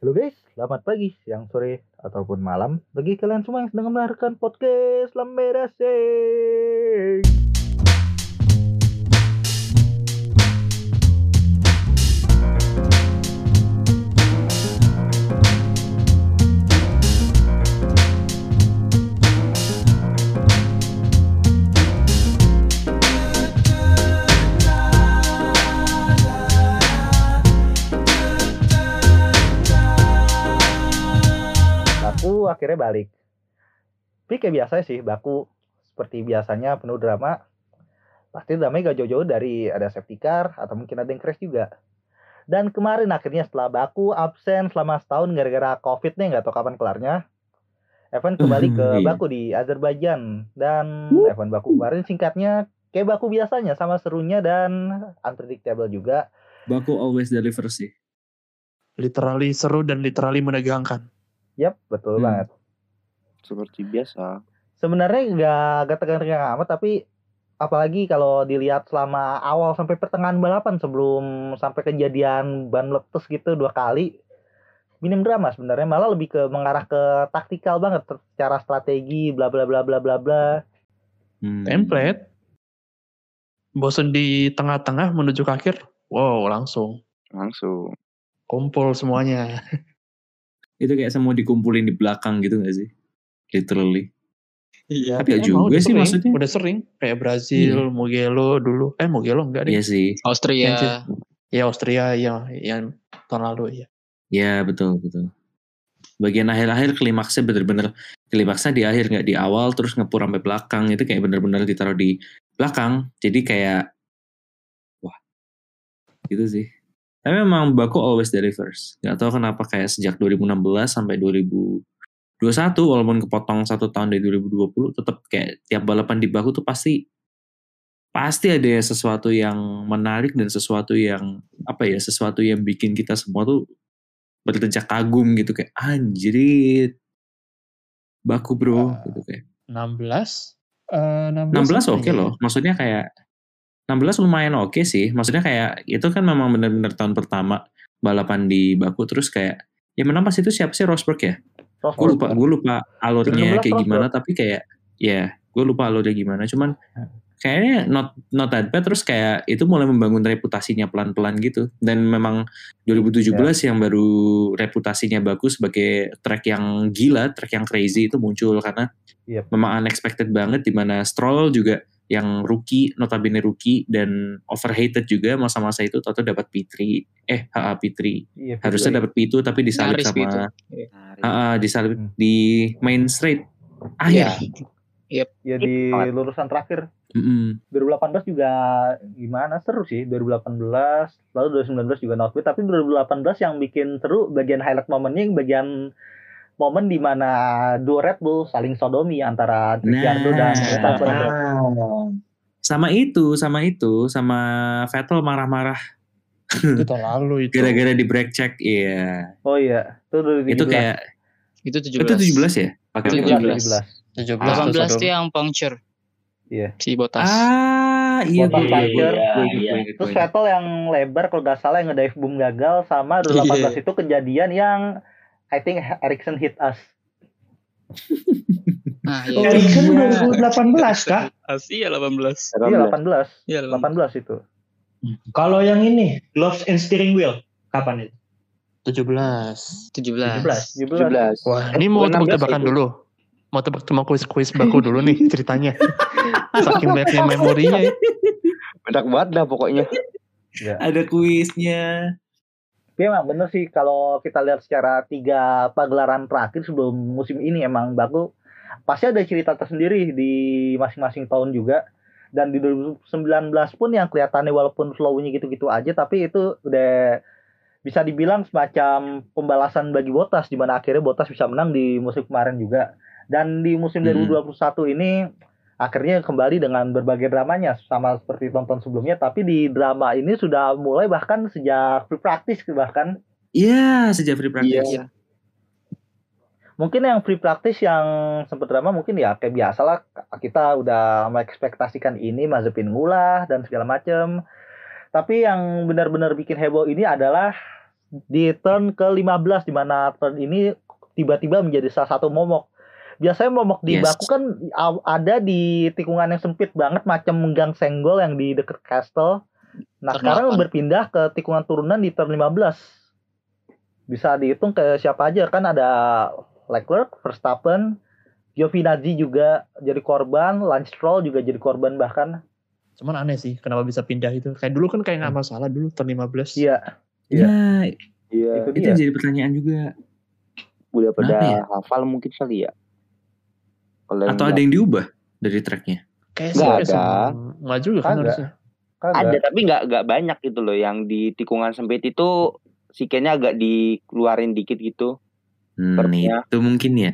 Halo guys, selamat pagi, siang, sore, ataupun malam bagi kalian semua yang sedang mendengarkan podcast Lamberasing. Akhirnya balik. Tapi kayak biasa sih, Baku seperti biasanya penuh drama. Pasti dramanya gak jauh-jauh dari ada safety car atau mungkin ada yang crash juga. Dan kemarin akhirnya setelah Baku absen selama setahun gara-gara covid nih nggak tahu kapan kelarnya. Evan kembali ke Iya. Baku di Azerbaijan dan Evan Baku kemarin singkatnya kayak Baku biasanya sama serunya dan unpredictable juga. Baku always deliver sih. literally seru dan literally menegangkan. Yap, betul Hmm. banget. seperti biasa. sebenarnya nggak nggak tegang-tegang amat tapi apalagi kalau dilihat selama awal sampai pertengahan balapan sebelum sampai kejadian ban meletus gitu dua kali minim drama sebenarnya malah lebih ke mengarah ke taktikal banget secara strategi bla bla bla bla bla bla Hmm. Template. Bosen di tengah-tengah menuju ke akhir. Wow, langsung Langsung. kumpul semuanya. Itu kayak semua dikumpulin di belakang gitu gak sih? Literally. Iya. Tapi ya juga sih maksudnya. Udah sering kayak Brazil, Mugello dulu. Eh Mugello enggak deh. Iya sih. Austria. Yang- Ya Austria ya yang tahun lalu ya. Ya betul betul. Bagian akhir-akhir klimaksnya bener-bener klimaksnya di akhir nggak di awal terus ngepur sampai belakang itu kayak bener-bener ditaruh di belakang. Jadi kayak wah gitu sih. Tapi memang Baku always delivers. Gak tahu kenapa kayak sejak 2016 sampai 2021 walaupun kepotong satu tahun dari 2020 tetap kayak tiap balapan di Baku tuh pasti pasti ada sesuatu yang menarik dan sesuatu yang apa ya sesuatu yang bikin kita semua tuh berdecak kagum gitu. Kayak anjrit baku bro Ah, gitu kayak. 16 eh 16, 16 apa oke ya? loh. Maksudnya kayak 16 lumayan oke sih. Maksudnya kayak itu kan memang bener-bener tahun pertama balapan di Baku terus kayak yang menang pas itu siapa sih? Rosberg ya? Gue lupa gue lupa alurnya 2016 kayak gimana Rosberg. tapi kayak ya gue lupa alurnya gimana. Cuman kayaknya not not that bad. Terus kayak itu mulai membangun reputasinya pelan-pelan gitu. Dan memang 2017 Ya. yang baru reputasinya bagus sebagai track yang gila track yang crazy itu muncul. Karena Yep. memang unexpected banget di mana Stroll juga yang rookie notabene rookie dan overhated juga masa-masa itu atau dapat P3 eh HA P3 Iya, harusnya dapat P2 tapi disalip Nyaris sama P2. Ah, ah, disalip Hmm. di main straight akhir. Iya. ya di lulusan terakhir Mm-mm. 2018 juga gimana seru sih 2018 lalu 2019 juga not bad tapi 2018 yang bikin seru bagian highlight momennya yang bagian momen di mana dua Red Bull saling sodomi antara Ricciardo dan Nah. Verstappen. Sama itu, sama itu, sama Vettel marah-marah Itu tahun lalu itu. gara-gara di brake check. Iya. Oh iya, itu 2017. Itu kayak Itu itu 17. 17 ya? Pakai 17, 17. 17 18 tuh yang puncture. Iya. Si Botas. Ah, iya Botas gue inget, gue inget, Terus. Vettel yang lebar kalau nggak salah yang ngedive boom gagal sama 2018 itu kejadian yang I think Ericsson hit us. Nah, Oh, iya. Ericsson iya. 2018 kah? Iya 18. Iya 18. Iya 18. 18 itu. Kalau yang ini, gloves and steering wheel, kapan itu? 17. 17. 17. 17. Wah, ini mau 16 tebak-tebakan dulu. Mau tebak mau kuis-kuis baku dulu nih ceritanya. Saking banyaknya memorinya ya. Bedak banget dah pokoknya. Ada kuisnya. Tapi emang bener sih. Kalau kita lihat secara tiga pagelaran terakhir sebelum musim ini emang baku pasti ada cerita tersendiri di masing-masing tahun juga. Dan di 2019 pun yang kelihatannya walaupun flow-nya gitu-gitu aja tapi itu udah bisa dibilang semacam pembalasan bagi Botas di mana akhirnya Botas bisa menang di musim kemarin juga. Dan di musim Hmm. 2021 ini akhirnya kembali dengan berbagai dramanya sama seperti tonton sebelumnya tapi di drama ini sudah mulai bahkan sejak free practice bahkan Iya, sejak free practice. Iya. mungkin yang free practice yang sempat drama mungkin ya kayak biasa lah kita udah mengekspektasikan ini Mazepin ngulah dan segala macem tapi yang benar-benar bikin heboh ini adalah di turn ke-15 di mana turn ini tiba-tiba menjadi salah satu momok. Biasanya momok di Yes. Baku kan ada di tikungan yang sempit banget macam menggang senggol yang di dekat castle. Nah, sekarang 8. berpindah ke tikungan turunan di turn 15. Bisa dihitung ke siapa aja kan ada Leclerc, Verstappen, Giovinazzi juga jadi korban, Lance Stroll juga jadi korban bahkan. Cuman aneh sih, kenapa bisa pindah itu? Kayak dulu kan kayak nggak masalah dulu turn 15. Iya, Iya, Iya. itu itu dia. jadi pertanyaan juga. Udah pada ya? hafal mungkin kali ya. Kalau Atau ada yang diubah dari tracknya? Kayak Nggak sih, ada. Nggak juga kan harusnya. Ada tapi nggak nggak banyak gitu loh yang di tikungan sempit itu sikenya agak dikeluarin dikit gitu. Hmm, itu mungkin ya.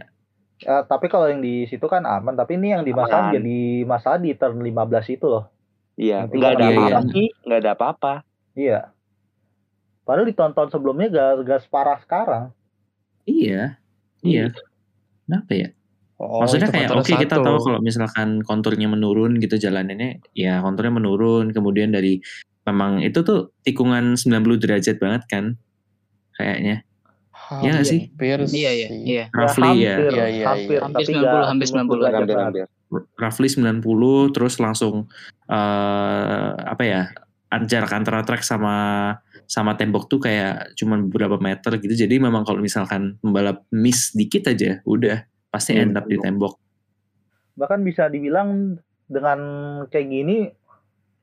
Eh, tapi kalau yang di situ kan aman, tapi ini yang di masalah Aman. jadi masalah di turn 15 itu loh. Iya, nggak ada apa-apa iya. sih, nggak ada apa-apa. Iya. Padahal di tahun-tahun sebelumnya gak, gak separah sekarang. Iya. Iya. Kenapa ya? Oh, Maksudnya kayak oke kita satu. tahu kalau misalkan konturnya menurun gitu jalanannya ya konturnya menurun kemudian dari memang itu tuh tikungan 90 derajat banget kan kayaknya Iya nggak sih? Hampir Iya iya iya. roughly ya, hampir, Iya, iya, hampir, iya. Hampir tapi 90, nggak hampir 90 90. derajat Hampir, hampir. roughly 90 terus langsung eh apa ya jarak antara track sama sama tembok tuh kayak cuman beberapa meter gitu jadi memang kalau misalkan pembalap miss dikit aja udah pasti Hmm, end up di tembok Bahkan bisa dibilang dengan kayak gini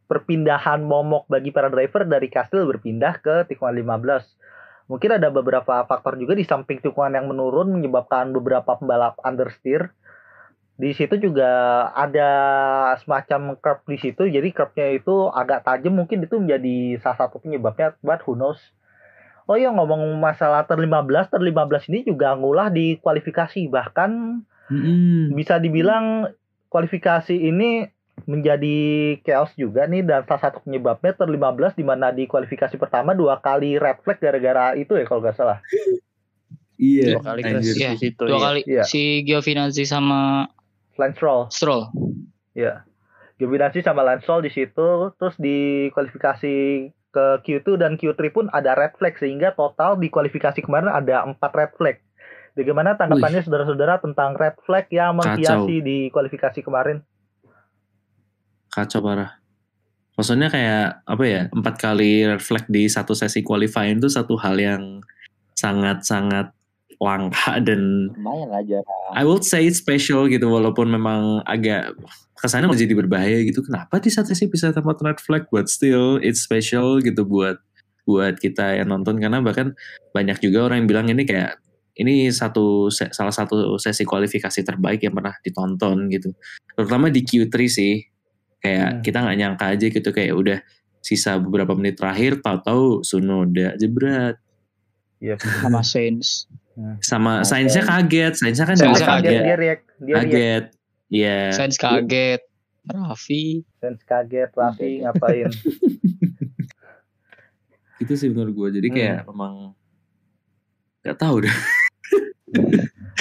perpindahan momok bagi para driver dari Kastil berpindah ke tikungan 15. Mungkin ada beberapa faktor juga di samping tikungan yang menurun menyebabkan beberapa pembalap understeer. Di situ juga ada semacam curve di situ, jadi curve-nya itu agak tajam mungkin itu menjadi salah satu penyebabnya, but who knows. Oh iya ngomong masalah ter 15, ter 15 ini juga ngulah di kualifikasi bahkan Mm-mm. bisa dibilang kualifikasi ini menjadi chaos juga nih dan salah satu penyebabnya ter 15 di mana di kualifikasi pertama dua kali red flag gara-gara itu ya kalau nggak salah. iya Dua kali Iya, di situ. Dua iya. kali Iya. si Giovinazzi sama Lance Stroll, Stroll. ya. Giovinazzi sama Lance Stroll di situ, terus di kualifikasi ke Q2 dan Q3 pun ada red flag sehingga total di kualifikasi kemarin ada empat red flag. Bagaimana tanggapannya saudara-saudara tentang red flag yang menghiasi di kualifikasi kemarin? kacau parah maksudnya kayak apa ya empat kali red flag di satu sesi qualifying itu satu hal yang sangat sangat langka dan Lumayan jarang. I would say it's special gitu walaupun memang agak kesannya menjadi berbahaya gitu kenapa di satu sesi bisa dapat red flag but still it's special gitu buat buat kita yang nonton karena bahkan banyak juga orang yang bilang ini kayak ini satu salah satu sesi kualifikasi terbaik yang pernah ditonton gitu terutama di Q3 sih kayak Hmm. kita nggak nyangka aja gitu kayak udah sisa beberapa menit terakhir tahu-tahu Sunoda jebret Iya. sama Sainz. Sama Oke. Sainsnya kaget Sainsnya kan Sainz juga Kaget, kaget dia react, dia react. kaget Iya. Sainz kaget. Raffi. Sainz kaget, Raffi ngapain? itu sih menurut gue jadi kayak memang nggak tahu deh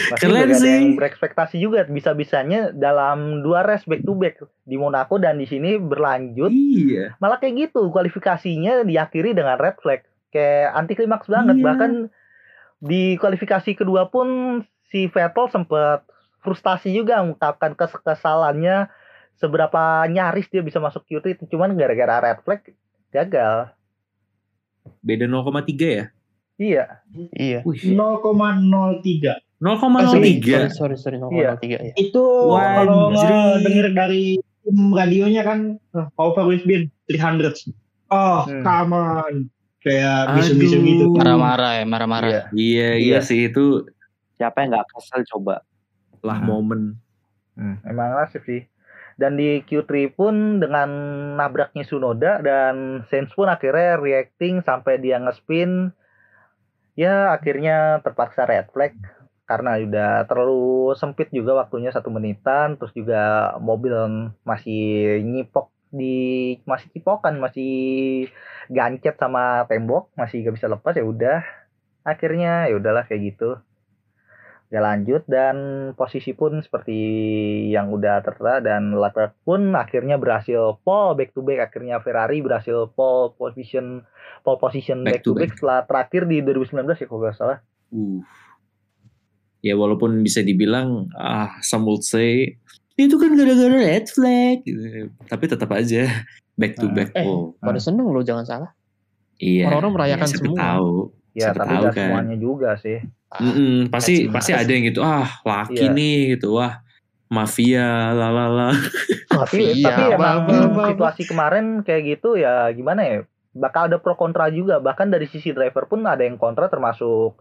Masih Keren sih. yang berekspektasi juga bisa-bisanya dalam dua race back to back di Monaco dan di sini berlanjut iya malah kayak gitu kualifikasinya diakhiri dengan red flag kayak anti klimaks banget Iya. bahkan di kualifikasi kedua pun si Vettel sempat frustasi juga mengungkapkan kekesalannya seberapa nyaris dia bisa masuk Q3 itu cuman gara-gara red flag gagal beda 0,3 ya iya Iya. Wih, 0,03. 0,03 Sorry, sorry, sorry, Iya. 0,3 ya. Itu kalau denger dari tim radionya kan uh, over with bin 300. Oh, Hmm. come on. Kayak bisu-bisu gitu. Marah-marah ya, marah-marah. iya iya iya Iya. sih itu Siapa yang nggak kesel coba? lah Hmm. momen Hmm, emang nasib sih. Dan di Q3 pun dengan nabraknya Sunoda dan Sainz pun akhirnya reacting sampai dia ngespin. Ya akhirnya terpaksa red flag karena udah terlalu sempit juga waktunya satu menitan. Terus juga mobil masih nyipok di masih cipokan masih gancet sama tembok masih gak bisa lepas ya udah akhirnya ya udahlah kayak gitu Gak lanjut dan posisi pun seperti yang udah tertera dan Leclerc pun akhirnya berhasil pole back to back akhirnya Ferrari berhasil pole position pole position back, Back to to back setelah terakhir di 2019 ya kalau nggak salah. Uh. Ya walaupun bisa dibilang ah some would say itu kan gara-gara red flag gitu. Tapi tetap aja back to Hmm. back. Eh, oh, pada seneng loh jangan salah. iya. orang-orang merayakan siapa semua. Tahu. Ya Siapa tapi tahu kan. semuanya juga sih. Mm-mm, pasti Kacau. pasti ada yang gitu ah laki Iya. nih gitu wah mafia lalala Tapi Mafia, tapi emang apa. situasi kemarin kayak gitu ya gimana ya? Bakal ada pro kontra juga. Bahkan dari sisi driver pun ada yang kontra termasuk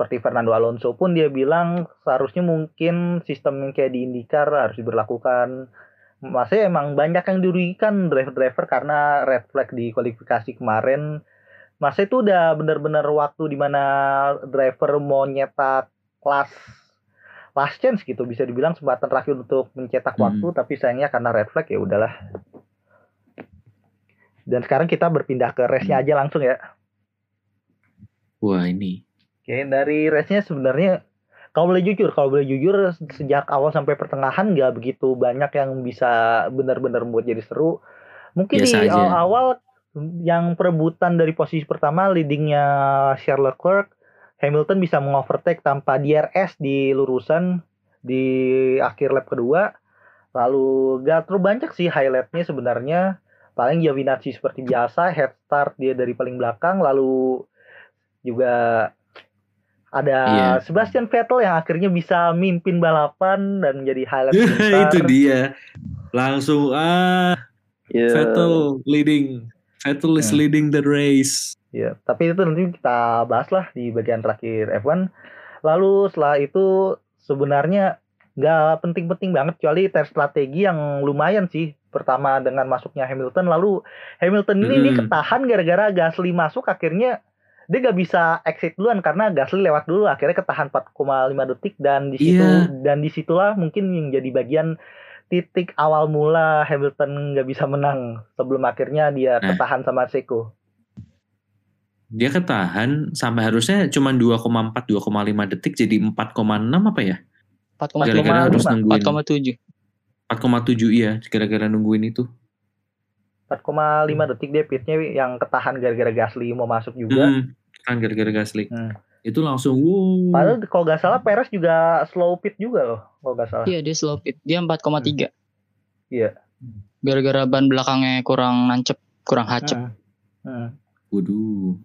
seperti Fernando Alonso pun dia bilang seharusnya mungkin sistem yang kayak di IndyCar harus diberlakukan. Masih emang banyak yang dirugikan driver-driver karena red flag di kualifikasi kemarin. Masa itu udah bener-bener waktu di mana driver mau nyetak kelas last chance gitu bisa dibilang kesempatan terakhir untuk mencetak Hmm. waktu tapi sayangnya karena red flag ya udahlah dan sekarang kita berpindah ke race-nya aja langsung ya wah ini oke dari race-nya sebenarnya kalau boleh jujur kalau boleh jujur sejak awal sampai pertengahan nggak begitu banyak yang bisa benar-benar membuat jadi seru mungkin Biasa di aja. awal-awal yang perebutan dari posisi pertama leadingnya Charles Leclerc Hamilton bisa mengovertake tanpa DRS di lurusan di akhir lap kedua. Lalu gak terlalu banyak sih highlightnya sebenarnya. Paling Giovinazzi seperti biasa, head start dia dari paling belakang. Lalu juga ada Iya. Sebastian Vettel yang akhirnya bisa mimpin balapan dan menjadi highlight besar. itu dia langsung ah Ya. Vettel leading Vettel is Hmm. leading the race Ya, tapi itu nanti kita bahas lah di bagian terakhir F1. Lalu setelah itu sebenarnya nggak penting-penting banget kecuali tes strategi yang lumayan sih. Pertama dengan masuknya Hamilton, lalu Hamilton ini, ini Mm-mm. ketahan gara-gara Gasly masuk akhirnya dia nggak bisa exit duluan karena Gasly lewat dulu akhirnya ketahan 4,5 detik dan di situ Iya. dan di situlah mungkin yang jadi bagian titik awal mula Hamilton nggak bisa menang sebelum akhirnya dia Nah. ketahan sama Seko. dia ketahan sampai harusnya cuma 2,4 2,5 detik jadi 4,6 apa ya 4,5 gara-gara harus 4,5, nungguin 4,7 4,7 iya gara-gara nungguin itu 4,5 detik dia pitnya yang ketahan gara-gara Gasly mau masuk juga. Mm, kan gara-gara Gasly Hmm. itu langsung wuh Padahal kalau nggak salah Perez juga slow pit juga loh kalau nggak salah. Iya dia slow pit Dia 4,3 Iya. Gara-gara ban belakangnya kurang nancep Kurang hacep Hmm. Hmm. Waduh.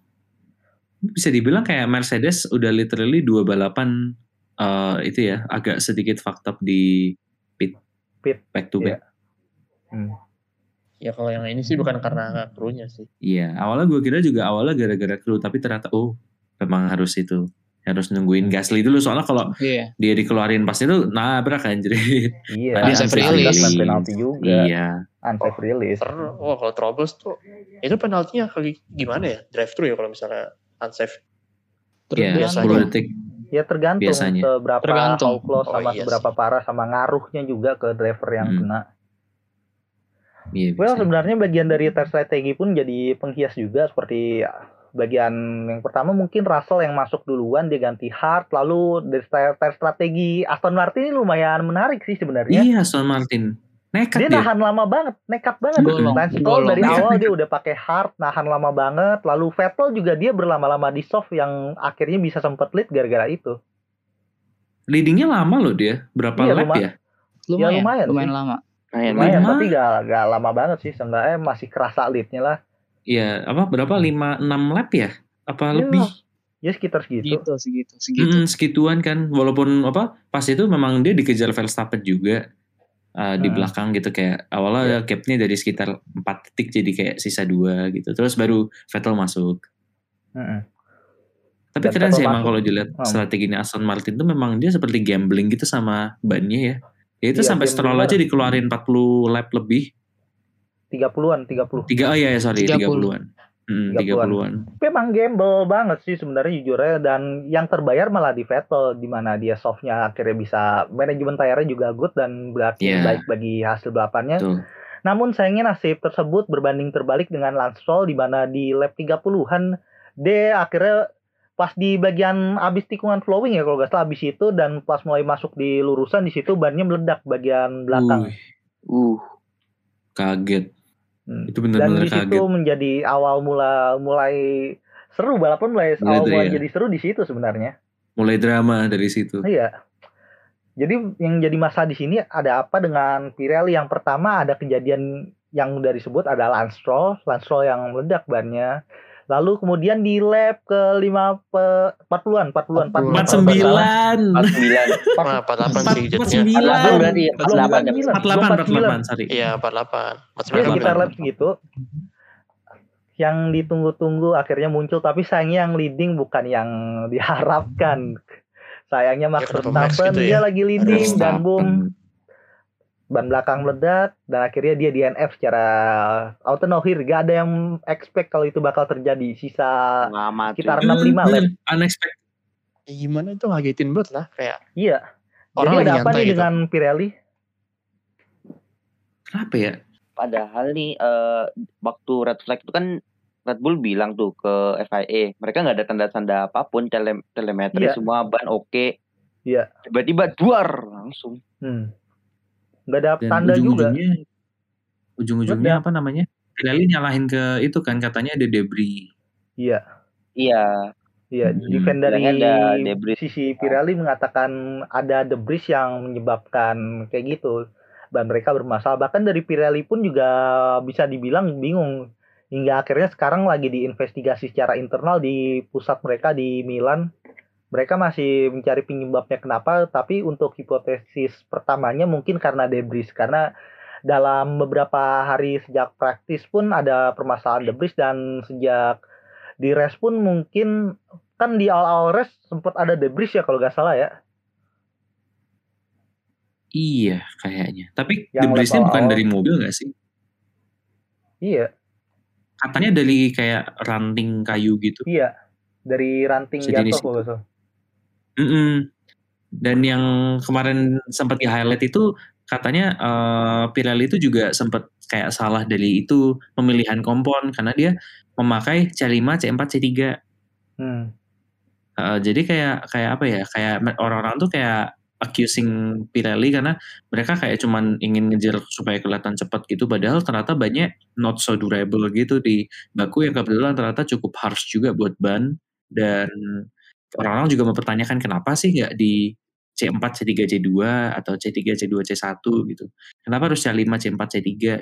Bisa dibilang kayak Mercedes udah literally dua balapan eh, itu ya agak sedikit fucked up di pit. Pit, Back to back. Hmm. Ya kalau yang ini sih bukan karena krunya sih. Iya, awalnya gue kira juga awalnya gara-gara kru tapi ternyata oh memang harus itu harus nungguin Gasly dulu soalnya kalau Iya dia dikeluarin pas itu nabrak anjir. Iya. Tadi unsafe release. dan penalti juga. iya. Unsafe release. Wah kalau troubles tuh itu penaltinya kali gimana ya? Drive thru ya kalau misalnya unsafe. Iya, biasanya. 10 detik. Ya tergantung Biasanya. seberapa Tergantung. Oh, sama iya seberapa parah sama ngaruhnya juga ke driver yang Hmm. kena. Iya, Well bisa. sebenarnya bagian dari tes strategi pun jadi penghias juga seperti ya, bagian yang pertama mungkin Russell yang masuk duluan dia ganti Hart lalu dari tes strategi Aston Martin ini lumayan menarik sih sebenarnya. Iya, Aston Martin. Nekat dia dia. nahan lama banget, nekat banget. Golong, Lance Stroll golong. dari awal dia udah pakai hard, nahan lama banget. Lalu Vettel juga dia berlama-lama di soft yang akhirnya bisa sempet lead gara-gara itu. Leadingnya lama loh dia. Berapa Iya, lap luma- ya? Lumayan lumayan Lumayan, sih. lama Lumayan, Lumayan, Lima? tapi gak, gak lama banget sih. Seenggaknya masih kerasa leadnya lah. Iya, apa berapa? 5 6 lap ya? Apa Iya, lebih? Ya sekitar segitu. Gitu segitu Segitu Mm, segituan kan. Walaupun apa? Pas itu memang dia dikejar Verstappen juga. uh, di Hmm. belakang gitu kayak awalnya gapnya dari sekitar 4 detik jadi kayak sisa dua gitu. Terus baru Vettel masuk. Mm-mm. Tapi Dan keren Vettel sih emang kalau dilihat Hmm. strateginya Aston Martin tuh memang dia seperti gambling gitu sama bannya ya. Ya itu Iya, sampai Stroll aja dikeluarin 40 lap lebih. 30-an, 30. Tiga oh iya ya sorry 30. 30-an. Hmm, 30-an. 30-an. Memang gamble banget sih sebenarnya jujurnya dan yang terbayar malah di Vettel di mana dia softnya akhirnya bisa manajemen tayarnya juga good dan berarti Iya. baik bagi hasil balapannya. Betul. Namun sayangnya nasib tersebut berbanding terbalik dengan Lance Stroll di mana di lap 30-an dia akhirnya pas di bagian abis tikungan flowing ya kalau nggak salah abis itu dan pas mulai masuk di lurusan di situ bannya meledak bagian belakang. Wih, Uh, kaget. Hmm. Itu Dan benar-benar di situ kaget. menjadi awal mula mulai seru balapan mulai Mulai awal dari mulai ya. jadi seru di situ sebenarnya. Mulai drama dari situ. Iya. Jadi yang jadi masalah di sini ada apa dengan Pirelli? Yang pertama ada kejadian yang udah disebut ada Lance Stroll, Lance Stroll yang meledak bannya. Lalu kemudian di lap ke 5 pe 40-an, 40-an, 40-an. 40-an. 49. 49. Nah, 48 sih jadinya. 49. 48 berarti ya, 48, 48, 48, 48. sorry. Iya, 48. Ya, 49. sekitar lap segitu. Yang ditunggu-tunggu akhirnya muncul tapi sayangnya yang leading bukan yang diharapkan. Sayangnya Max Ya, Verstappen gitu dia ya? lagi leading dan boom Verstappen. Ban belakang meledak dan akhirnya dia DNF secara auto no hit. Gak ada yang expect kalau itu bakal terjadi. Sisa Ngamat. Sekitar cuy. 65 lap. Hmm, Unexpected. Ya, gimana itu ngagetin banget lah kayak Iya. Orang Jadi lagi ada apa nih gitu. dengan Pirelli? Kenapa ya? Padahal nih eh, waktu red flag itu kan Red Bull bilang tuh ke FIA, mereka nggak ada tanda-tanda apa pun, tele telemetri Iya. semua ban oke. Iya. Tiba-tiba duar langsung. Hmm. Gak ada Dan tanda juga. ujung-ujungnya ujung-ujungnya apa namanya? Pirelli nyalahin ke itu kan katanya ada debris. Iya. Iya, Iya, Hmm. defend dari ada debris. sisi Pirelli mengatakan ada debris yang menyebabkan kayak gitu. Ban mereka bermasalah. Bahkan dari Pirelli pun juga bisa dibilang bingung. Hingga akhirnya sekarang lagi diinvestigasi secara internal di pusat mereka di Milan. Mereka masih mencari penyebabnya kenapa, tapi untuk hipotesis pertamanya mungkin karena debris. Karena dalam beberapa hari sejak praktis pun ada permasalahan debris dan sejak di race pun mungkin kan di awal-awal race sempat ada debris ya kalau nggak salah ya. Iya, kayaknya. Tapi Yang debrisnya bukan awal. dari mobil gak sih? Iya, Katanya dari kayak ranting kayu gitu. iya. Dari ranting Sejenis jatuh kalau Mm-mm. Dan yang kemarin sempat di highlight itu katanya eh, Pirelli itu juga sempat kayak salah dari itu pemilihan kompon karena dia memakai C5, C4, C3. Hmm. Eh, jadi kayak kayak apa ya? Kayak me- orang-orang tuh kayak accusing Pirelli karena mereka kayak cuman ingin ngejar supaya kelihatan cepat gitu padahal ternyata banyak not so durable gitu di baku yang kebetulan ternyata cukup harsh juga buat ban dan orang-orang juga mempertanyakan kenapa sih nggak di C4, C3, C2 atau C3, C2, C1 gitu. Kenapa harus C5, C4, C3?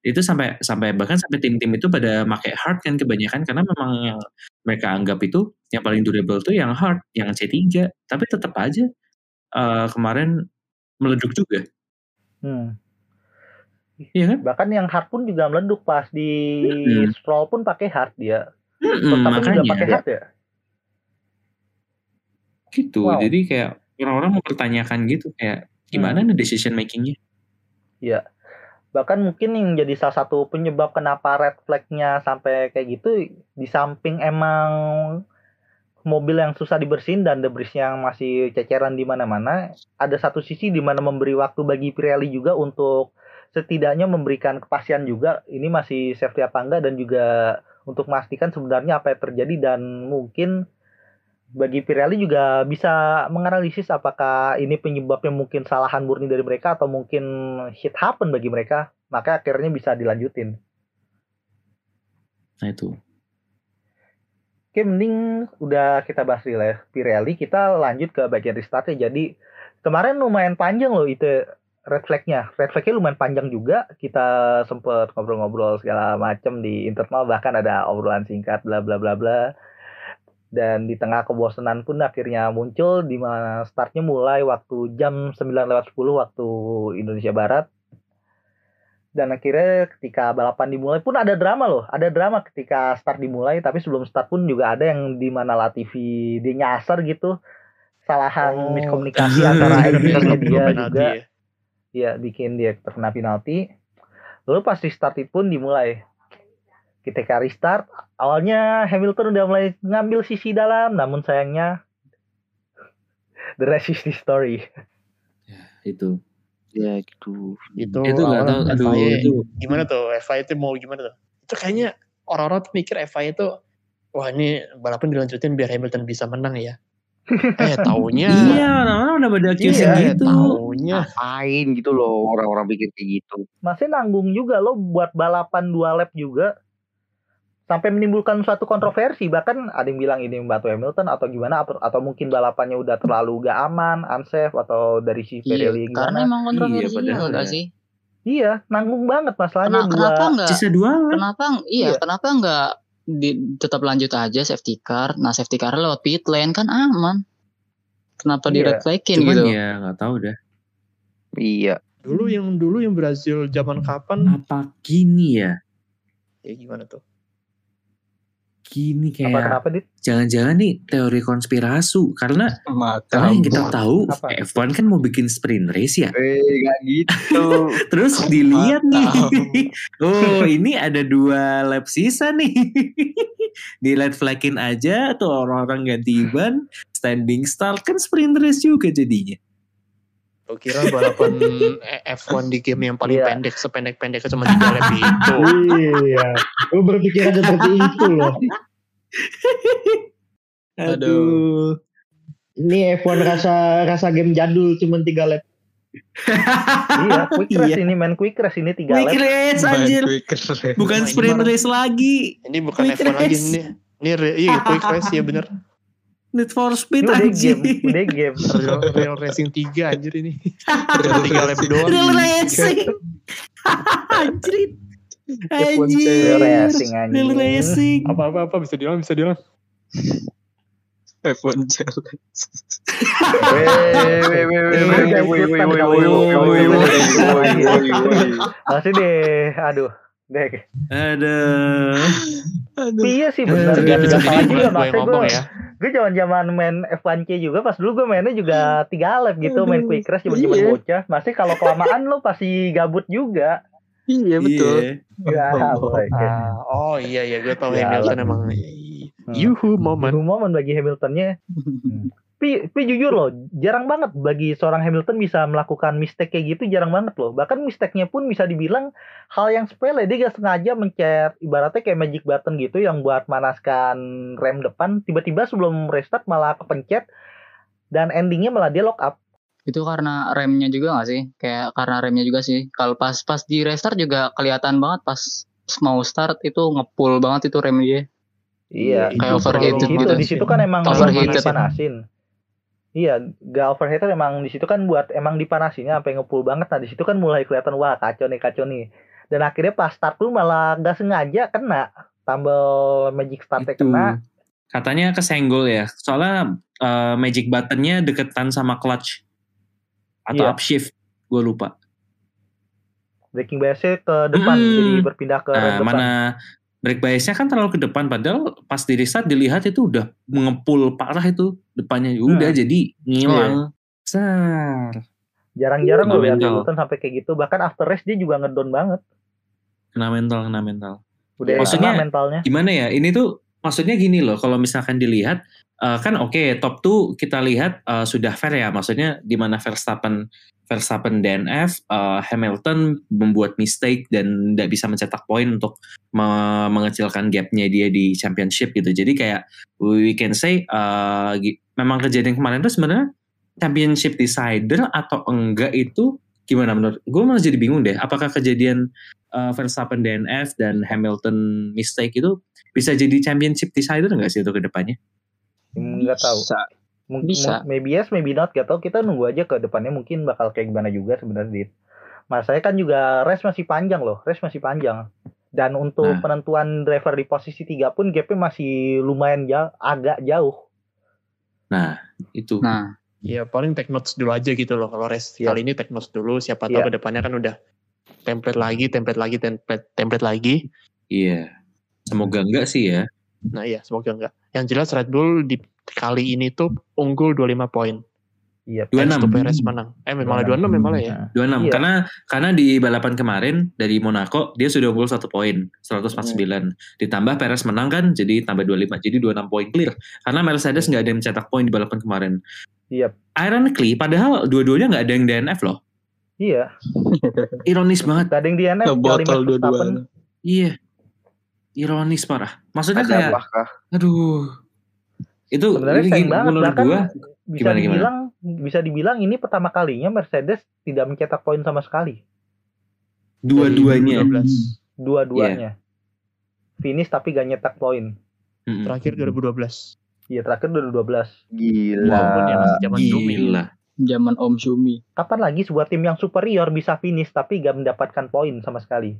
Itu sampai sampai bahkan sampai tim-tim itu pada pakai hard kan kebanyakan karena memang yang mereka anggap itu yang paling durable tuh yang hard, yang C3. Tapi tetap aja eh, kemarin meleduk juga. Hmm. Iya kan? Bahkan yang hard pun juga meleduk pas di Mm-mm. Stroll pun pakai hard dia. Verstappen juga makanya pakai hard ya. Gitu. Wow. Jadi kayak orang-orang mempertanyakan gitu kayak gimana nih decision makingnya? Iya. Bahkan mungkin yang jadi salah satu penyebab kenapa red flag-nya sampai kayak gitu di samping emang mobil yang susah dibersihin dan debris yang masih ceceran di mana-mana, ada satu sisi di mana memberi waktu bagi Pirelli juga untuk setidaknya memberikan kepastian juga ini masih safety apa enggak dan juga untuk memastikan sebenarnya apa yang terjadi dan mungkin bagi Pirelli juga bisa menganalisis apakah ini penyebabnya mungkin kesalahan murni dari mereka atau mungkin shit happen bagi mereka maka akhirnya bisa dilanjutin. Nah itu. oke mending udah kita bahas relay Pirelli kita lanjut ke bagian restartnya jadi kemarin lumayan panjang loh itu red flagnya. Red flagnya lumayan panjang juga. Kita sempet ngobrol-ngobrol segala macam di internal bahkan ada obrolan singkat bla bla bla bla dan di tengah kebosanan pun akhirnya muncul di mana startnya mulai waktu jam 9 lewat 10 waktu Indonesia Barat. Dan akhirnya ketika balapan dimulai pun ada drama loh. Ada drama ketika start dimulai tapi sebelum start pun juga ada yang di mana Latifi dia nyasar gitu. Kesalahan Oh. miskomunikasi antara engineer-nya dia juga. ya. ya bikin dia terkena penalti. Lalu pas restart pun dimulai ketika restart awalnya Hamilton udah mulai ngambil sisi dalam namun sayangnya the rest is the story Itu. Ya gitu. Itu, itu nggak tahu. Aduh FIA itu. gimana tuh FIA itu mau gimana tuh? Itu kayaknya orang-orang tuh mikir FIA itu wah ini balapan dilanjutin biar Hamilton bisa menang ya. Eh taunya, Iya, orang-orang udah pada accusing eh, gitu. taunya Ngapain gitu loh orang-orang bikin kayak gitu. Masih nanggung juga lo buat balapan dua lap juga sampai menimbulkan suatu kontroversi bahkan ada yang bilang ini membantu Hamilton atau gimana atau, atau mungkin balapannya udah terlalu gak aman, unsafe atau dari si Iya, Pirelli karena gimana? emang kontroversi padahal juga ya. sih. Iya, nanggung banget masalahnya Kena- dua. kenapa enggak? Sisa dua lap. Kenapa iya, Iya. kenapa enggak di, tetap lanjut aja safety car. Nah, safety car lewat pit lane kan aman. Kenapa di Iya. red flagin Cuman gitu? ya nggak tahu dah. Iya. dulu yang dulu yang Brazil zaman kapan? Apa gini ya? Ya gimana tuh? Gini Apa kayak kenapa dit? jangan-jangan nih teori konspirasi karena karena yang kita tahu Apa? F1 kan mau bikin sprint race ya. Eh, gak gitu. Terus dilihat nih, oh ini ada dua lap sisa nih. Di red flagin aja tuh orang-orang ganti ban, standing start kan sprint race juga jadinya. Lo kira balapan eh, F1 di game yang paling Iya. pendek sependek-pendeknya cuma tiga lap itu. Iya. Gue berpikiran seperti itu loh. Aduh. Ini F1 rasa rasa game jadul cuma tiga lap. iya, quick race Iya. ini main quick race ini tiga Quick lap. race anjir, bukan ini sprint race lagi. Ini bukan Quick F1 lagi race. ini. Ini re- iya quick race ya bener. Need for Ini speed udah anjir. game, udah game. Real, real racing 3 anjir ini. Cuma tiga lap doang. Real racing. anjir. Anjir. Real racing. Real racing. Apa-apa apa bisa diulang bisa diulang. F1 challenge. Masih deh, aduh. Deh. Aduh. Iya sih benar. Eh, Gak salah ini juga bukan gue ngomong gue. zaman zaman main F1C juga pas dulu gue mainnya juga tiga lap gitu main quick race zaman zaman Iya. bocah. Masih kalau kelamaan lo pasti gabut juga. Iya betul. Iya. Ya, boy. Ah, oh iya iya gue tau Ya, Hamilton emang Hmm. yuhu momen. Baru momen bagi Hamiltonnya. Tapi, tapi jujur loh, jarang banget bagi seorang Hamilton bisa melakukan mistake kayak gitu, jarang banget loh. Bahkan mistake-nya pun bisa dibilang hal yang sepele. Dia gak sengaja mencet, ibaratnya kayak magic button gitu yang buat manaskan rem depan. Tiba-tiba sebelum restart malah kepencet, dan endingnya malah dia lock up. Itu karena remnya juga gak sih? Kayak karena remnya juga sih. Kalau pas pas di restart juga kelihatan banget pas mau start itu ngepull banget itu rem dia. Iya, Kayak overheated gitu. di situ kan emang Overheated. emang dipanasin. Iya, gak overheated emang di situ kan buat emang dipanasinnya sampai ngepul banget. Nah di situ kan mulai kelihatan wah kacau nih kacau nih. Dan akhirnya pas start tuh malah gak sengaja kena tambal magic startnya Itu. kena. Katanya kesenggol ya. Soalnya eh, magic buttonnya deketan sama clutch atau Iya. upshift. Gue lupa. Breaking biasnya ke depan Mm. jadi berpindah ke Nah, depan. mana brake biasnya kan terlalu ke depan padahal pas di restart dilihat itu udah mengepul parah itu depannya udah Hmm. jadi ngilang. Sar. Jarang-jarang Kena loh lihat. Hamilton sampai kayak gitu. Bahkan after race dia juga ngedown banget. Kena mental, kena mental. Udah Maksudnya- kena mentalnya. Gimana ya? Ini tuh maksudnya gini loh, kalau misalkan dilihat eh, kan oke top tuh kita lihat eh, sudah fair ya. Maksudnya di mana Verstappen Verstappen DNF, eh, Hamilton membuat mistake dan tidak bisa mencetak poin untuk me- mengecilkan gapnya dia di championship gitu. Jadi kayak we can say eh, gi- memang kejadian kemarin tuh sebenarnya championship decider atau enggak itu gimana menurut gue malah jadi bingung deh. Apakah kejadian eh, Verstappen DNF dan Hamilton mistake itu bisa jadi championship decider nggak sih itu ke depannya? Nggak tahu. Bisa. Mung- Bisa. maybe yes, maybe not. Gak tau. Kita nunggu aja ke depannya mungkin bakal kayak gimana juga sebenarnya. Dit. Mas saya kan juga race masih panjang loh. Race masih panjang. Dan untuk Nah. penentuan driver di posisi tiga pun gapnya masih lumayan jauh, agak jauh. Itu. Nah, Ya paling take notes dulu aja gitu loh. Kalau race Iya. kali ini take notes dulu. Siapa tahu Iya. ke depannya kan udah template lagi, template lagi, template, template lagi. Iya. Semoga enggak sih ya. Nah iya semoga enggak. Yang jelas Red Bull di kali ini tuh unggul 25 poin. Iya. Thanks 26. to Perez menang. Eh malah 26 ya malah ya. Nah, 26 Iya. karena karena di balapan kemarin dari Monaco dia sudah unggul satu poin 149 ditambah Perez menang kan jadi tambah 25 jadi 26 poin clear karena Mercedes nggak ada yang mencetak poin di balapan kemarin Iya. ironically padahal dua-duanya nggak ada yang DNF loh Iya. ironis banget Gak ada yang di NF. ngebotol dua-duanya. iya ironis parah. Maksudnya Ada kayak apakah? aduh. Itu Sebenarnya sayang gini, banget bahkan gua bisa gimana, gimana? dibilang bisa dibilang ini pertama kalinya Mercedes tidak mencetak poin sama sekali. dua-duanya. 2012. Dua-duanya. Finish tapi gak nyetak poin. Mm-mm. Terakhir 2012. Iya terakhir 2012. Gila. Walaupun ya masih zaman. Gila. Zaman Om Shumi. Kapan lagi sebuah tim yang superior bisa finish tapi gak mendapatkan poin sama sekali.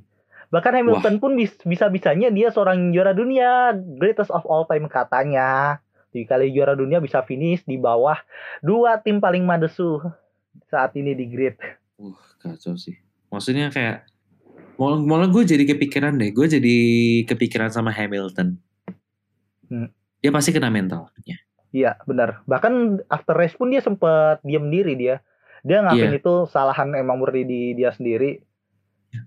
Bahkan Hamilton pun bis- bisa-bisanya dia seorang juara dunia, greatest of all time katanya. Di kali juara dunia bisa finish di bawah dua tim paling madesu saat ini di grid. Uh, kacau sih. Maksudnya kayak malah, malah gue jadi kepikiran deh. Gue jadi kepikiran sama Hamilton. Hmm. Dia pasti kena mentalnya. Iya benar. Bahkan after race pun dia sempat diam diri dia. Dia ngapain itu salahan emang murni di dia sendiri.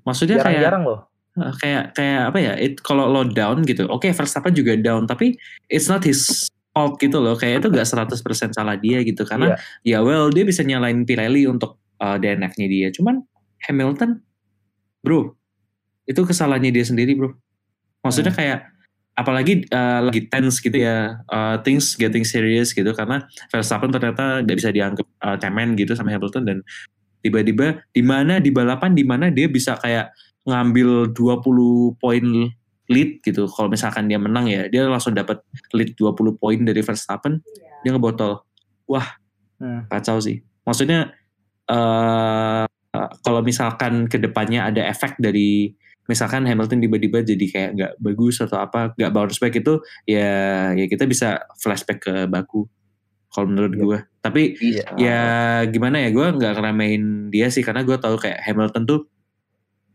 Maksudnya kayak Jarang-jarang loh. kayak kayak apa ya? It, kalau lo down gitu, oke Verstappen juga down, tapi it's not his fault gitu loh. Kayak itu gak 100% salah dia gitu. Karena Iya. ya well dia bisa nyalain Pirelli untuk uh, DNF-nya dia. Cuman Hamilton, bro, itu kesalahannya dia sendiri bro. Maksudnya Hmm. kayak apalagi uh, lagi tense gitu ya, uh, things getting serious gitu karena Verstappen ternyata nggak bisa dianggap uh, cemen gitu sama Hamilton dan tiba-tiba di mana di balapan di mana dia bisa kayak ngambil 20 poin lead gitu. Kalau misalkan dia menang ya, dia langsung dapat lead 20 poin dari Verstappen, dia ngebotol. Wah, Hmm. kacau sih. Maksudnya eh kalau misalkan ke depannya ada efek dari misalkan Hamilton tiba-tiba jadi kayak nggak bagus atau apa, nggak bounce back itu ya ya kita bisa flashback ke Baku. Kalau menurut Iya. gue. Tapi Bisa. ya gimana ya gue nggak ngeremehin dia sih karena gue tahu kayak Hamilton tuh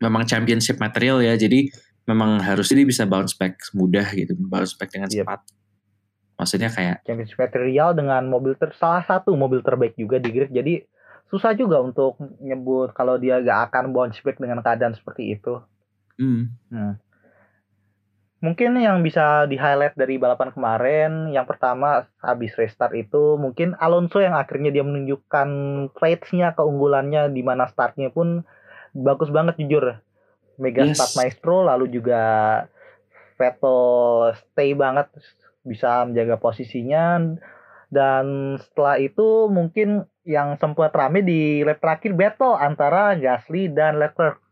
memang championship material ya jadi memang harusnya dia bisa bounce back mudah gitu bounce back dengan Yep. cepat maksudnya kayak Championship material dengan mobil ter salah satu mobil terbaik juga di grid. Jadi susah juga untuk nyebut kalau dia gak akan bounce back dengan keadaan seperti itu. hmm, Mungkin yang bisa di highlight dari balapan kemarin, yang pertama habis restart itu mungkin Alonso yang akhirnya dia menunjukkan traits-nya, keunggulannya di mana startnya pun bagus banget jujur. Mega Yes. start maestro, lalu juga Vettel stay banget bisa menjaga posisinya. Dan setelah itu mungkin yang sempat rame di lap terakhir battle antara Gasly dan Leclerc.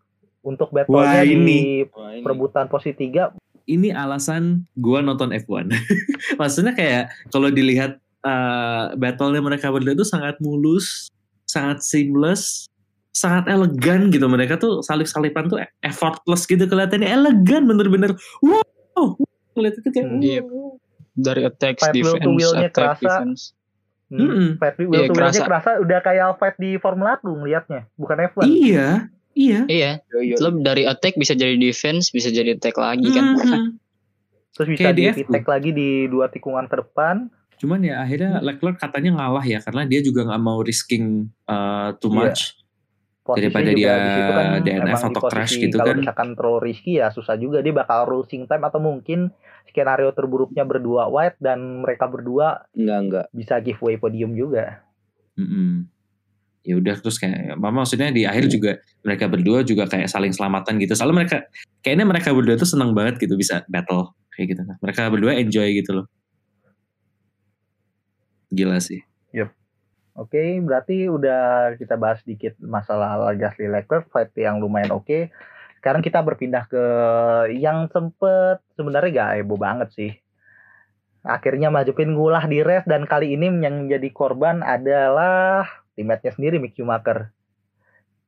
Untuk battle-nya Wah, di ini. perebutan posisi 3 ini alasan gua nonton F1 maksudnya kayak kalau dilihat uh, battle-nya mereka berdua itu sangat mulus sangat seamless sangat elegan gitu mereka tuh salip-salipan tuh effortless gitu kelihatannya elegan bener-bener wow kelihatan tuh kayak Hmm. Iya. Dari attack, Fight to defense, wheel-nya attack, kerasa. defense. Hmm. Mm-mm. Fight wheel Iya, to wheel-nya kerasa. kerasa udah kayak fight di Formula 1 ngeliatnya, bukan F1. iya iya Iya, lo dari attack bisa jadi defense, bisa jadi attack lagi kan. Mhm. Terus bisa Kayak di di F2. retake lagi di dua tikungan ke depan. Cuman ya akhirnya Leclerc katanya ngalah ya karena dia juga nggak mau risking uh, too Iya. much. Posisinya Daripada juga dia di kan DNF di atau posisi crash gitu kalau kan. misalkan terlalu risky ya susah juga dia bakal losing time atau mungkin skenario terburuknya berdua white dan mereka berdua Enggak, enggak. bisa giveaway podium juga. Mm-mm. Ya udah terus kayak mama maksudnya di akhir juga mereka berdua juga kayak saling selamatan gitu. Soalnya mereka kayaknya mereka berdua tuh senang banget gitu bisa battle kayak gitu. Mereka berdua enjoy gitu loh. Gila sih. Oke, berarti udah kita bahas sedikit masalah Gasly Leclerc fight yang lumayan oke. Sekarang kita berpindah ke yang sempet sebenarnya gak heboh banget sih. Akhirnya Mazepin ngulah di race dan kali ini yang menjadi korban adalah teammate-nya sendiri Mick Schumacher.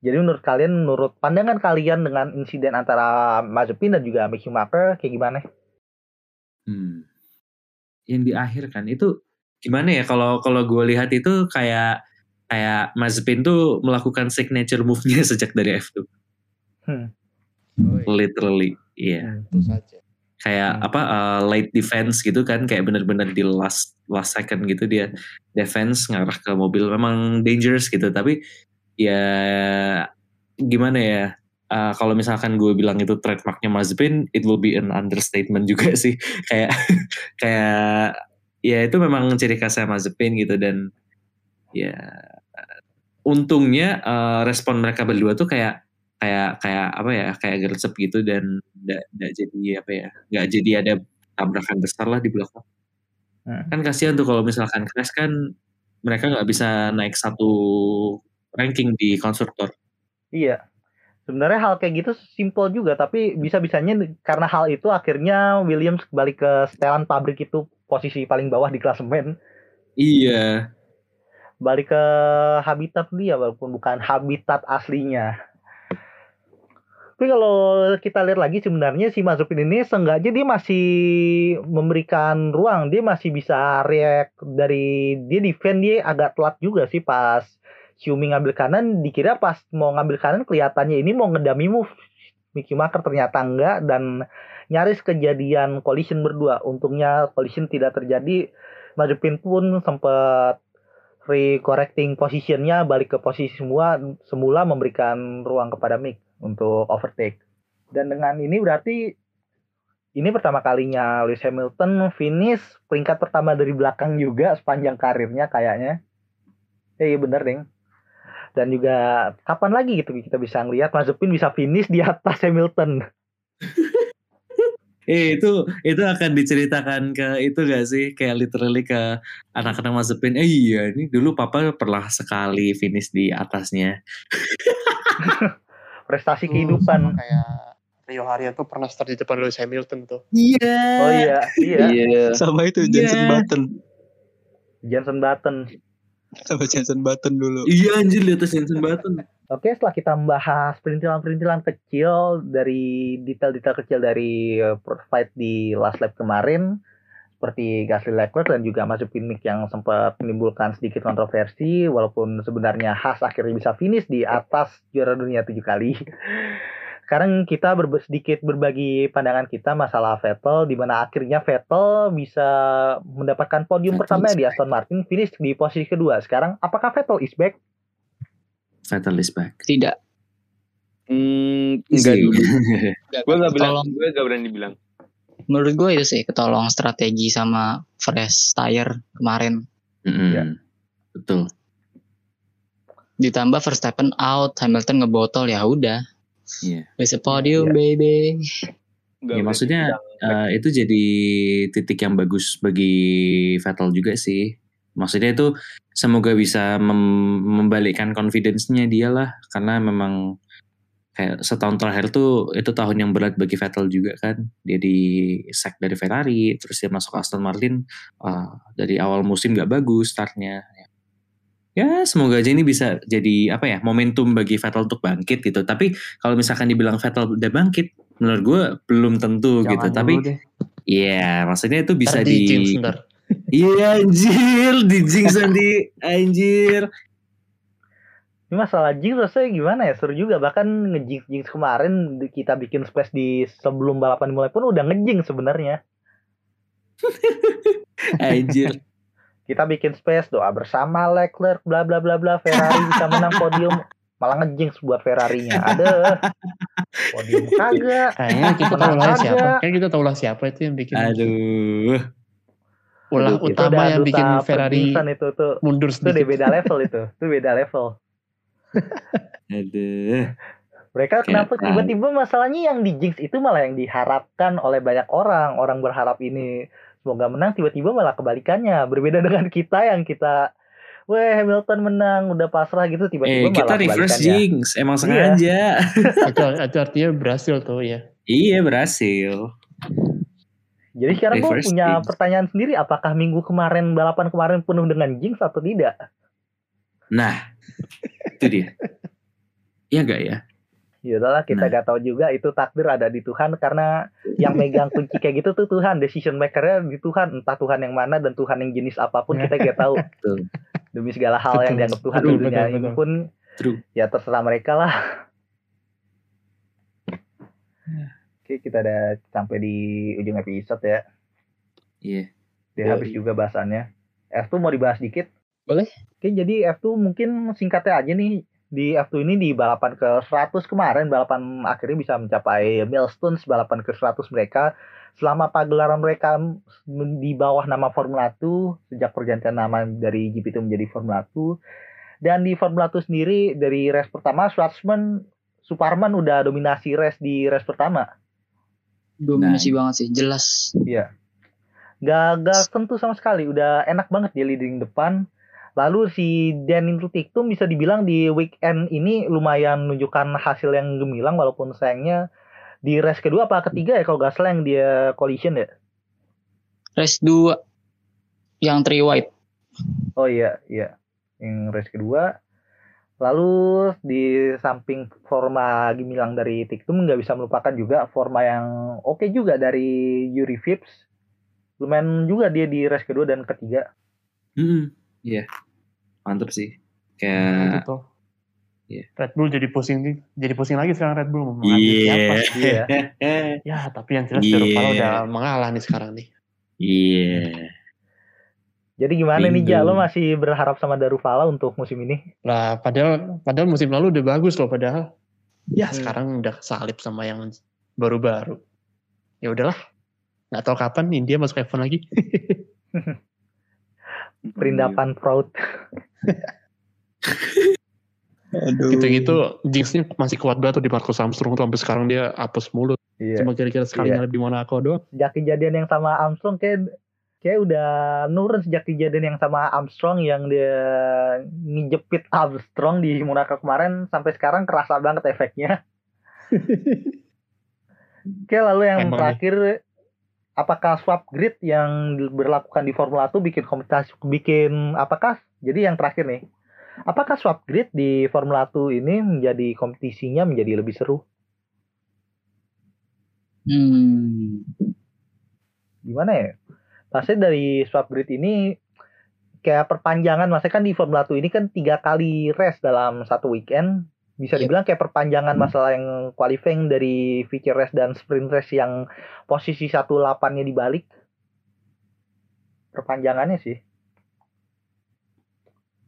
Jadi menurut kalian, menurut pandangan kalian dengan insiden antara Mazepin dan juga Mick Schumacher kayak gimana? Hmm. Yang di akhir kan itu gimana ya kalau kalau gue lihat itu kayak kayak Mazepin tuh melakukan signature move-nya sejak dari F2. Literally, iya. Itu saja. kayak Hmm. apa uh, late defense gitu kan kayak bener-bener di last last second gitu dia defense ngarah ke mobil memang dangerous gitu tapi ya gimana ya uh, kalau misalkan gue bilang itu trademarknya Mazepin it will be an understatement juga sih kayak kayak ya itu memang ciri khasnya Mazepin gitu dan ya untungnya uh, respon mereka berdua tuh kayak kayak kayak apa ya kayak gercep gitu dan nggak jadi apa ya nggak jadi ada tabrakan besar lah di belakang Hmm. kan kasihan tuh kalau misalkan crash kan mereka nggak bisa naik satu ranking di konstruktor Iya. Sebenarnya hal kayak gitu simple juga, tapi bisa-bisanya karena hal itu akhirnya Williams balik ke setelan pabrik itu posisi paling bawah di klasemen, iya. Balik ke habitat dia walaupun bukan habitat aslinya. Tapi kalau kita lihat lagi sebenarnya si Mazepin ini seenggaknya dia masih memberikan ruang, dia masih bisa react dari dia defend dia agak telat juga sih pas Xiaomi ngambil kanan. Dikira pas mau ngambil kanan kelihatannya ini mau ngedami move. Mickey Maker ternyata enggak dan nyaris kejadian collision berdua. Untungnya collision tidak terjadi. Mazepin pun sempat re-correcting positionnya balik ke posisi semua semula memberikan ruang kepada Mick untuk overtake. Dan dengan ini berarti ini pertama kalinya Lewis Hamilton finish peringkat pertama dari belakang juga sepanjang karirnya kayaknya. Eh, iya bener deng dan juga kapan lagi gitu kita bisa ngelihat Mazepin bisa finish di atas Hamilton Eh itu itu akan diceritakan ke itu gak sih kayak literally ke anak-anak Mazepin. Eh iya ini dulu papa pernah sekali finish di atasnya. prestasi kehidupan kayak Rio Haryanto pernah start di depan Lewis Hamilton tuh. Iya. oh iya iya Iya. Sama itu Iya. Jensen Button. Jenson Button Sama Jensen Button dulu. Iya anjir di atas Jensen Button. Oke, setelah kita membahas perintilan-perintilan kecil dari detail-detail kecil dari uh, fight di last lap kemarin, seperti Gasly Leclerc dan juga Mazepin Mick yang sempat menimbulkan sedikit kontroversi, walaupun sebenarnya Haas akhirnya bisa finish di atas juara dunia tujuh kali. Sekarang kita berbe- sedikit berbagi pandangan kita masalah Vettel, di mana akhirnya Vettel bisa mendapatkan podium pertama di. Aston Martin, finish di posisi kedua. Sekarang, apakah Vettel is back? Vettel is back. Tidak. Hmm, enggak dulu. Gue gak bilang, Tolong. gue gak berani bilang. Menurut gue itu sih ketolong strategi sama fresh tire kemarin. Mm-mm. Iya. Betul. Ditambah Verstappen out, Hamilton ngebotol ya udah. Iya. Bisa podium Iya. baby. Ya maksudnya eh, itu jadi titik yang bagus bagi Vettel juga sih. Maksudnya itu semoga bisa mem- membalikkan confidence-nya dia lah karena memang kayak setahun terakhir tuh itu tahun yang berat bagi Vettel juga kan. Dia di sack dari Ferrari, terus dia masuk Aston Martin ah, dari awal musim gak bagus startnya. Ya semoga aja ini bisa jadi apa ya momentum bagi Vettel untuk bangkit gitu. Tapi kalau misalkan dibilang Vettel udah bangkit, menurut gue belum tentu gitu. Jangan Tapi dulu deh. Iya, maksudnya itu bisa di ntar. Iya anjir, di jinx nanti anjir. Ini masalah jinx rasanya gimana ya? Seru juga. Bahkan ngejinx jinx kemarin kita bikin space di sebelum balapan dimulai pun udah ngejinx sebenarnya. Anjir. kita bikin space doa bersama Leclerc bla bla bla bla. Ferrari bisa menang podium. Malah ngejinx buat Ferrarinya. Ada. Podium kagak. Kayaknya kita tahu lah siapa. Kayak kita tahu lah siapa itu yang bikin. Aduh. Ulah Itu utama yang bikin Ferrari itu tuh mundur itu sedikit. beda level itu itu beda level Aduh. mereka kenapa tiba-tiba masalahnya yang di jinx itu malah yang diharapkan oleh banyak orang orang berharap ini semoga menang tiba-tiba malah kebalikannya berbeda dengan kita yang kita Weh Hamilton menang udah pasrah gitu Eh tiba-tiba kita malah reverse kebalikannya. jinx, emang Iya. sengaja. itu, itu artinya berhasil tuh ya. iya berhasil. Jadi sekarang gue punya jinx. pertanyaan sendiri, apakah minggu kemarin balapan kemarin penuh dengan jinx atau tidak? Nah, itu dia. Iya gak ya? Ya udahlah kita Nah. gak tahu juga itu takdir ada di Tuhan karena yang megang kunci kayak gitu tuh Tuhan, decision makernya di Tuhan, entah Tuhan yang mana dan Tuhan yang jenis apa pun kita gak tahu. Betul. Demi segala hal yang dianggap Tuhan di dunia betul, ini pun True. ya terserah mereka lah. Oke kita udah sampai di ujung episode ya. Iya. Udah Yoi. habis juga bahasannya. F2 mau dibahas dikit? Boleh. Oke, jadi F2 mungkin singkatnya aja nih. Di F2 ini di balapan ke 100 kemarin, balapan akhirnya bisa mencapai milestones balapan ke 100 mereka. Selama pagelaran mereka di bawah nama Formula 1, sejak pergantian nama dari GP2 menjadi Formula 1. Dan di Formula 1 sendiri, dari race pertama, Schwarzman Suparman udah dominasi race di race pertama. Dominasi banget sih, jelas. Iya. Gak, gak sentuh sama sekali. Udah enak banget dia leading depan. Lalu si Denin Rutiktum bisa dibilang di weekend ini lumayan menunjukkan hasil yang gemilang walaupun sayangnya di race kedua apa ketiga ya kalau gak salah yang dia collision ya. Race 2 yang three wide. Oh iya, iya. Yang race kedua. Lalu di samping forma gemilang dari Tiktum nggak bisa melupakan juga forma yang oke juga dari Yuri Vips. Lumayan juga dia di race kedua dan ketiga. Hmm, iya. Mantep sih. Kayak tuh. Iya. Red Bull jadi pusing jadi pusing lagi sekarang Red Bull mau mengambil siapa. Iya. Ya, tapi yang jelas Iya. Derupala udah mengalah nih sekarang nih. Iya. Jadi gimana nih Ja, lo masih berharap sama Darufala untuk musim ini? Lah, padahal padahal musim lalu udah bagus loh padahal. Ya, Hmm. sekarang udah salip sama yang baru-baru. Ya udahlah. Nggak tahu kapan India masuk F1 lagi. Perindapan proud. Aduh. Gitu-gitu jinxnya masih kuat banget tuh di Marcus Armstrong tuh sampai sekarang dia apes mulu. Iya. Cuma kira-kira sekali Iya. ngalip di Monaco doang. Sejak kejadian yang sama Armstrong kayak kayak udah nurun sejak kejadian yang sama Armstrong yang dia ngejepit Armstrong di Monaco kemarin sampai sekarang kerasa banget efeknya. Oke, lalu yang Emang terakhir apakah swap grid yang berlakukan di Formula 1 bikin kompetisi bikin apakah jadi yang terakhir nih apakah swap grid di Formula 1 ini menjadi kompetisinya menjadi lebih seru Hmm. gimana ya pasti dari swap grid ini kayak perpanjangan maksudnya kan di Formula 1 ini kan tiga kali race dalam satu weekend. Bisa Yep. dibilang kayak perpanjangan masalah yang qualifying dari feature race dan sprint race yang posisi 18-nya dibalik. Perpanjangannya sih.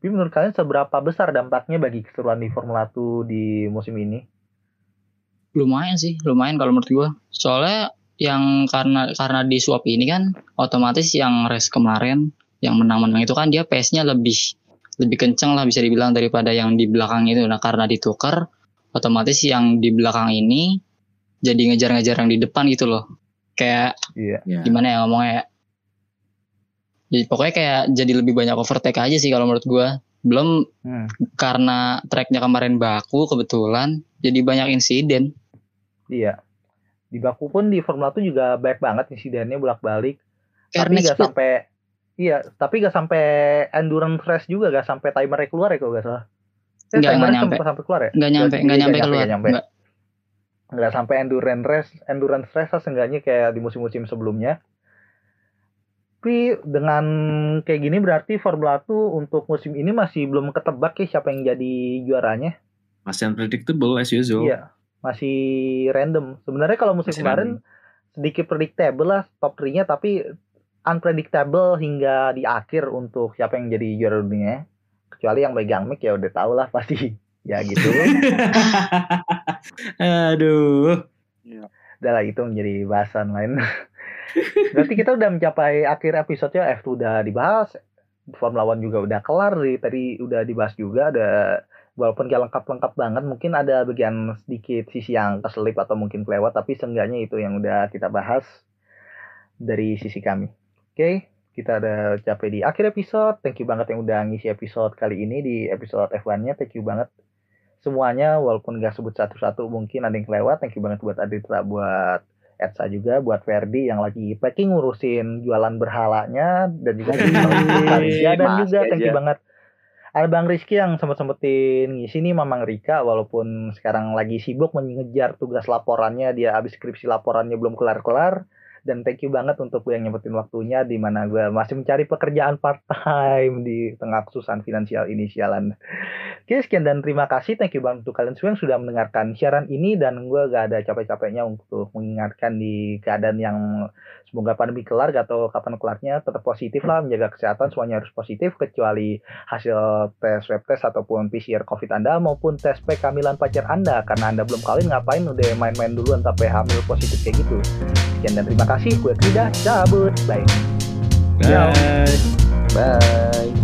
Tapi menurut kalian seberapa besar dampaknya bagi keseruan di Formula 1 di musim ini? Lumayan sih, lumayan kalau menurut gua. Soalnya yang karena karena di swap ini kan otomatis yang race kemarin yang menang-menang itu kan dia pace-nya lebih lebih kenceng lah bisa dibilang daripada yang di belakang itu. Nah, karena ditukar otomatis yang di belakang ini jadi ngejar-ngejar yang di depan gitu loh. Kayak iya Ya. gimana ya ngomongnya ya? Jadi pokoknya kayak jadi lebih banyak overtake aja sih kalau menurut gua. Belum Hmm. karena tracknya kemarin baku kebetulan jadi banyak insiden. Iya. Di Baku pun di Formula 1 juga banyak banget insidennya bolak-balik. Karena tapi gak speed. sampai iya, tapi gak sampai endurance race juga, gak sampai timernya keluar ya kalau gak salah. Nggak, nggak nyampe. sampai, keluar ya? nggak nyampe Berarti nggak nyampe nggak keluar nggak nyampe. Nggak. Nggak sampai endurance race, endurance race lah seenggaknya kayak di musim-musim sebelumnya. Tapi dengan kayak gini berarti Formula 1 untuk musim ini masih belum ketebak ya siapa yang jadi juaranya. Masih unpredictable as usual. Iya, masih random. Sebenarnya kalau musim Masih kemarin sedikit predictable lah top 3-nya tapi unpredictable hingga di akhir untuk siapa yang jadi juara dunia. Kecuali yang megang mic ya udah tau lah pasti. Ya gitu. Aduh. udah lah itu menjadi bahasan lain. Berarti kita udah mencapai akhir episode-nya F2 udah dibahas. Formula One juga udah kelar di tadi udah dibahas juga ada walaupun gak lengkap-lengkap banget mungkin ada bagian sedikit sisi yang keselip atau mungkin kelewat tapi seenggaknya itu yang udah kita bahas dari sisi kami. Oke, kita udah capai di akhir episode. Thank you banget yang udah ngisi episode kali ini di episode F1-nya. Thank you banget semuanya walaupun gak sebut satu-satu mungkin ada yang kelewat. Thank you banget buat Aditra, buat Edsa juga, buat Ferdi yang lagi packing ngurusin jualan berhalanya dan juga dan Mas juga thank you aja. banget ada Bang Rizky yang sempet-sempetin ngisi nih Mamang Rika walaupun sekarang lagi sibuk mengejar tugas laporannya. Dia habis skripsi laporannya belum kelar-kelar dan thank you banget untuk gue yang nyempetin waktunya di mana gue masih mencari pekerjaan part time di tengah kesusahan finansial ini sialan. Oke sekian dan terima kasih thank you banget untuk kalian semua yang sudah mendengarkan siaran ini dan gue gak ada capek-capeknya untuk mengingatkan di keadaan yang semoga pandemi kelar gak tahu kapan kelarnya tetap positif lah menjaga kesehatan semuanya harus positif kecuali hasil tes swab test ataupun PCR COVID Anda maupun tes P kehamilan pacar Anda karena Anda belum kawin ngapain udah main-main duluan sampai hamil positif kayak gitu. Sekian dan terima kasih. Gue Krida cabut. Bye. Bye. Bye.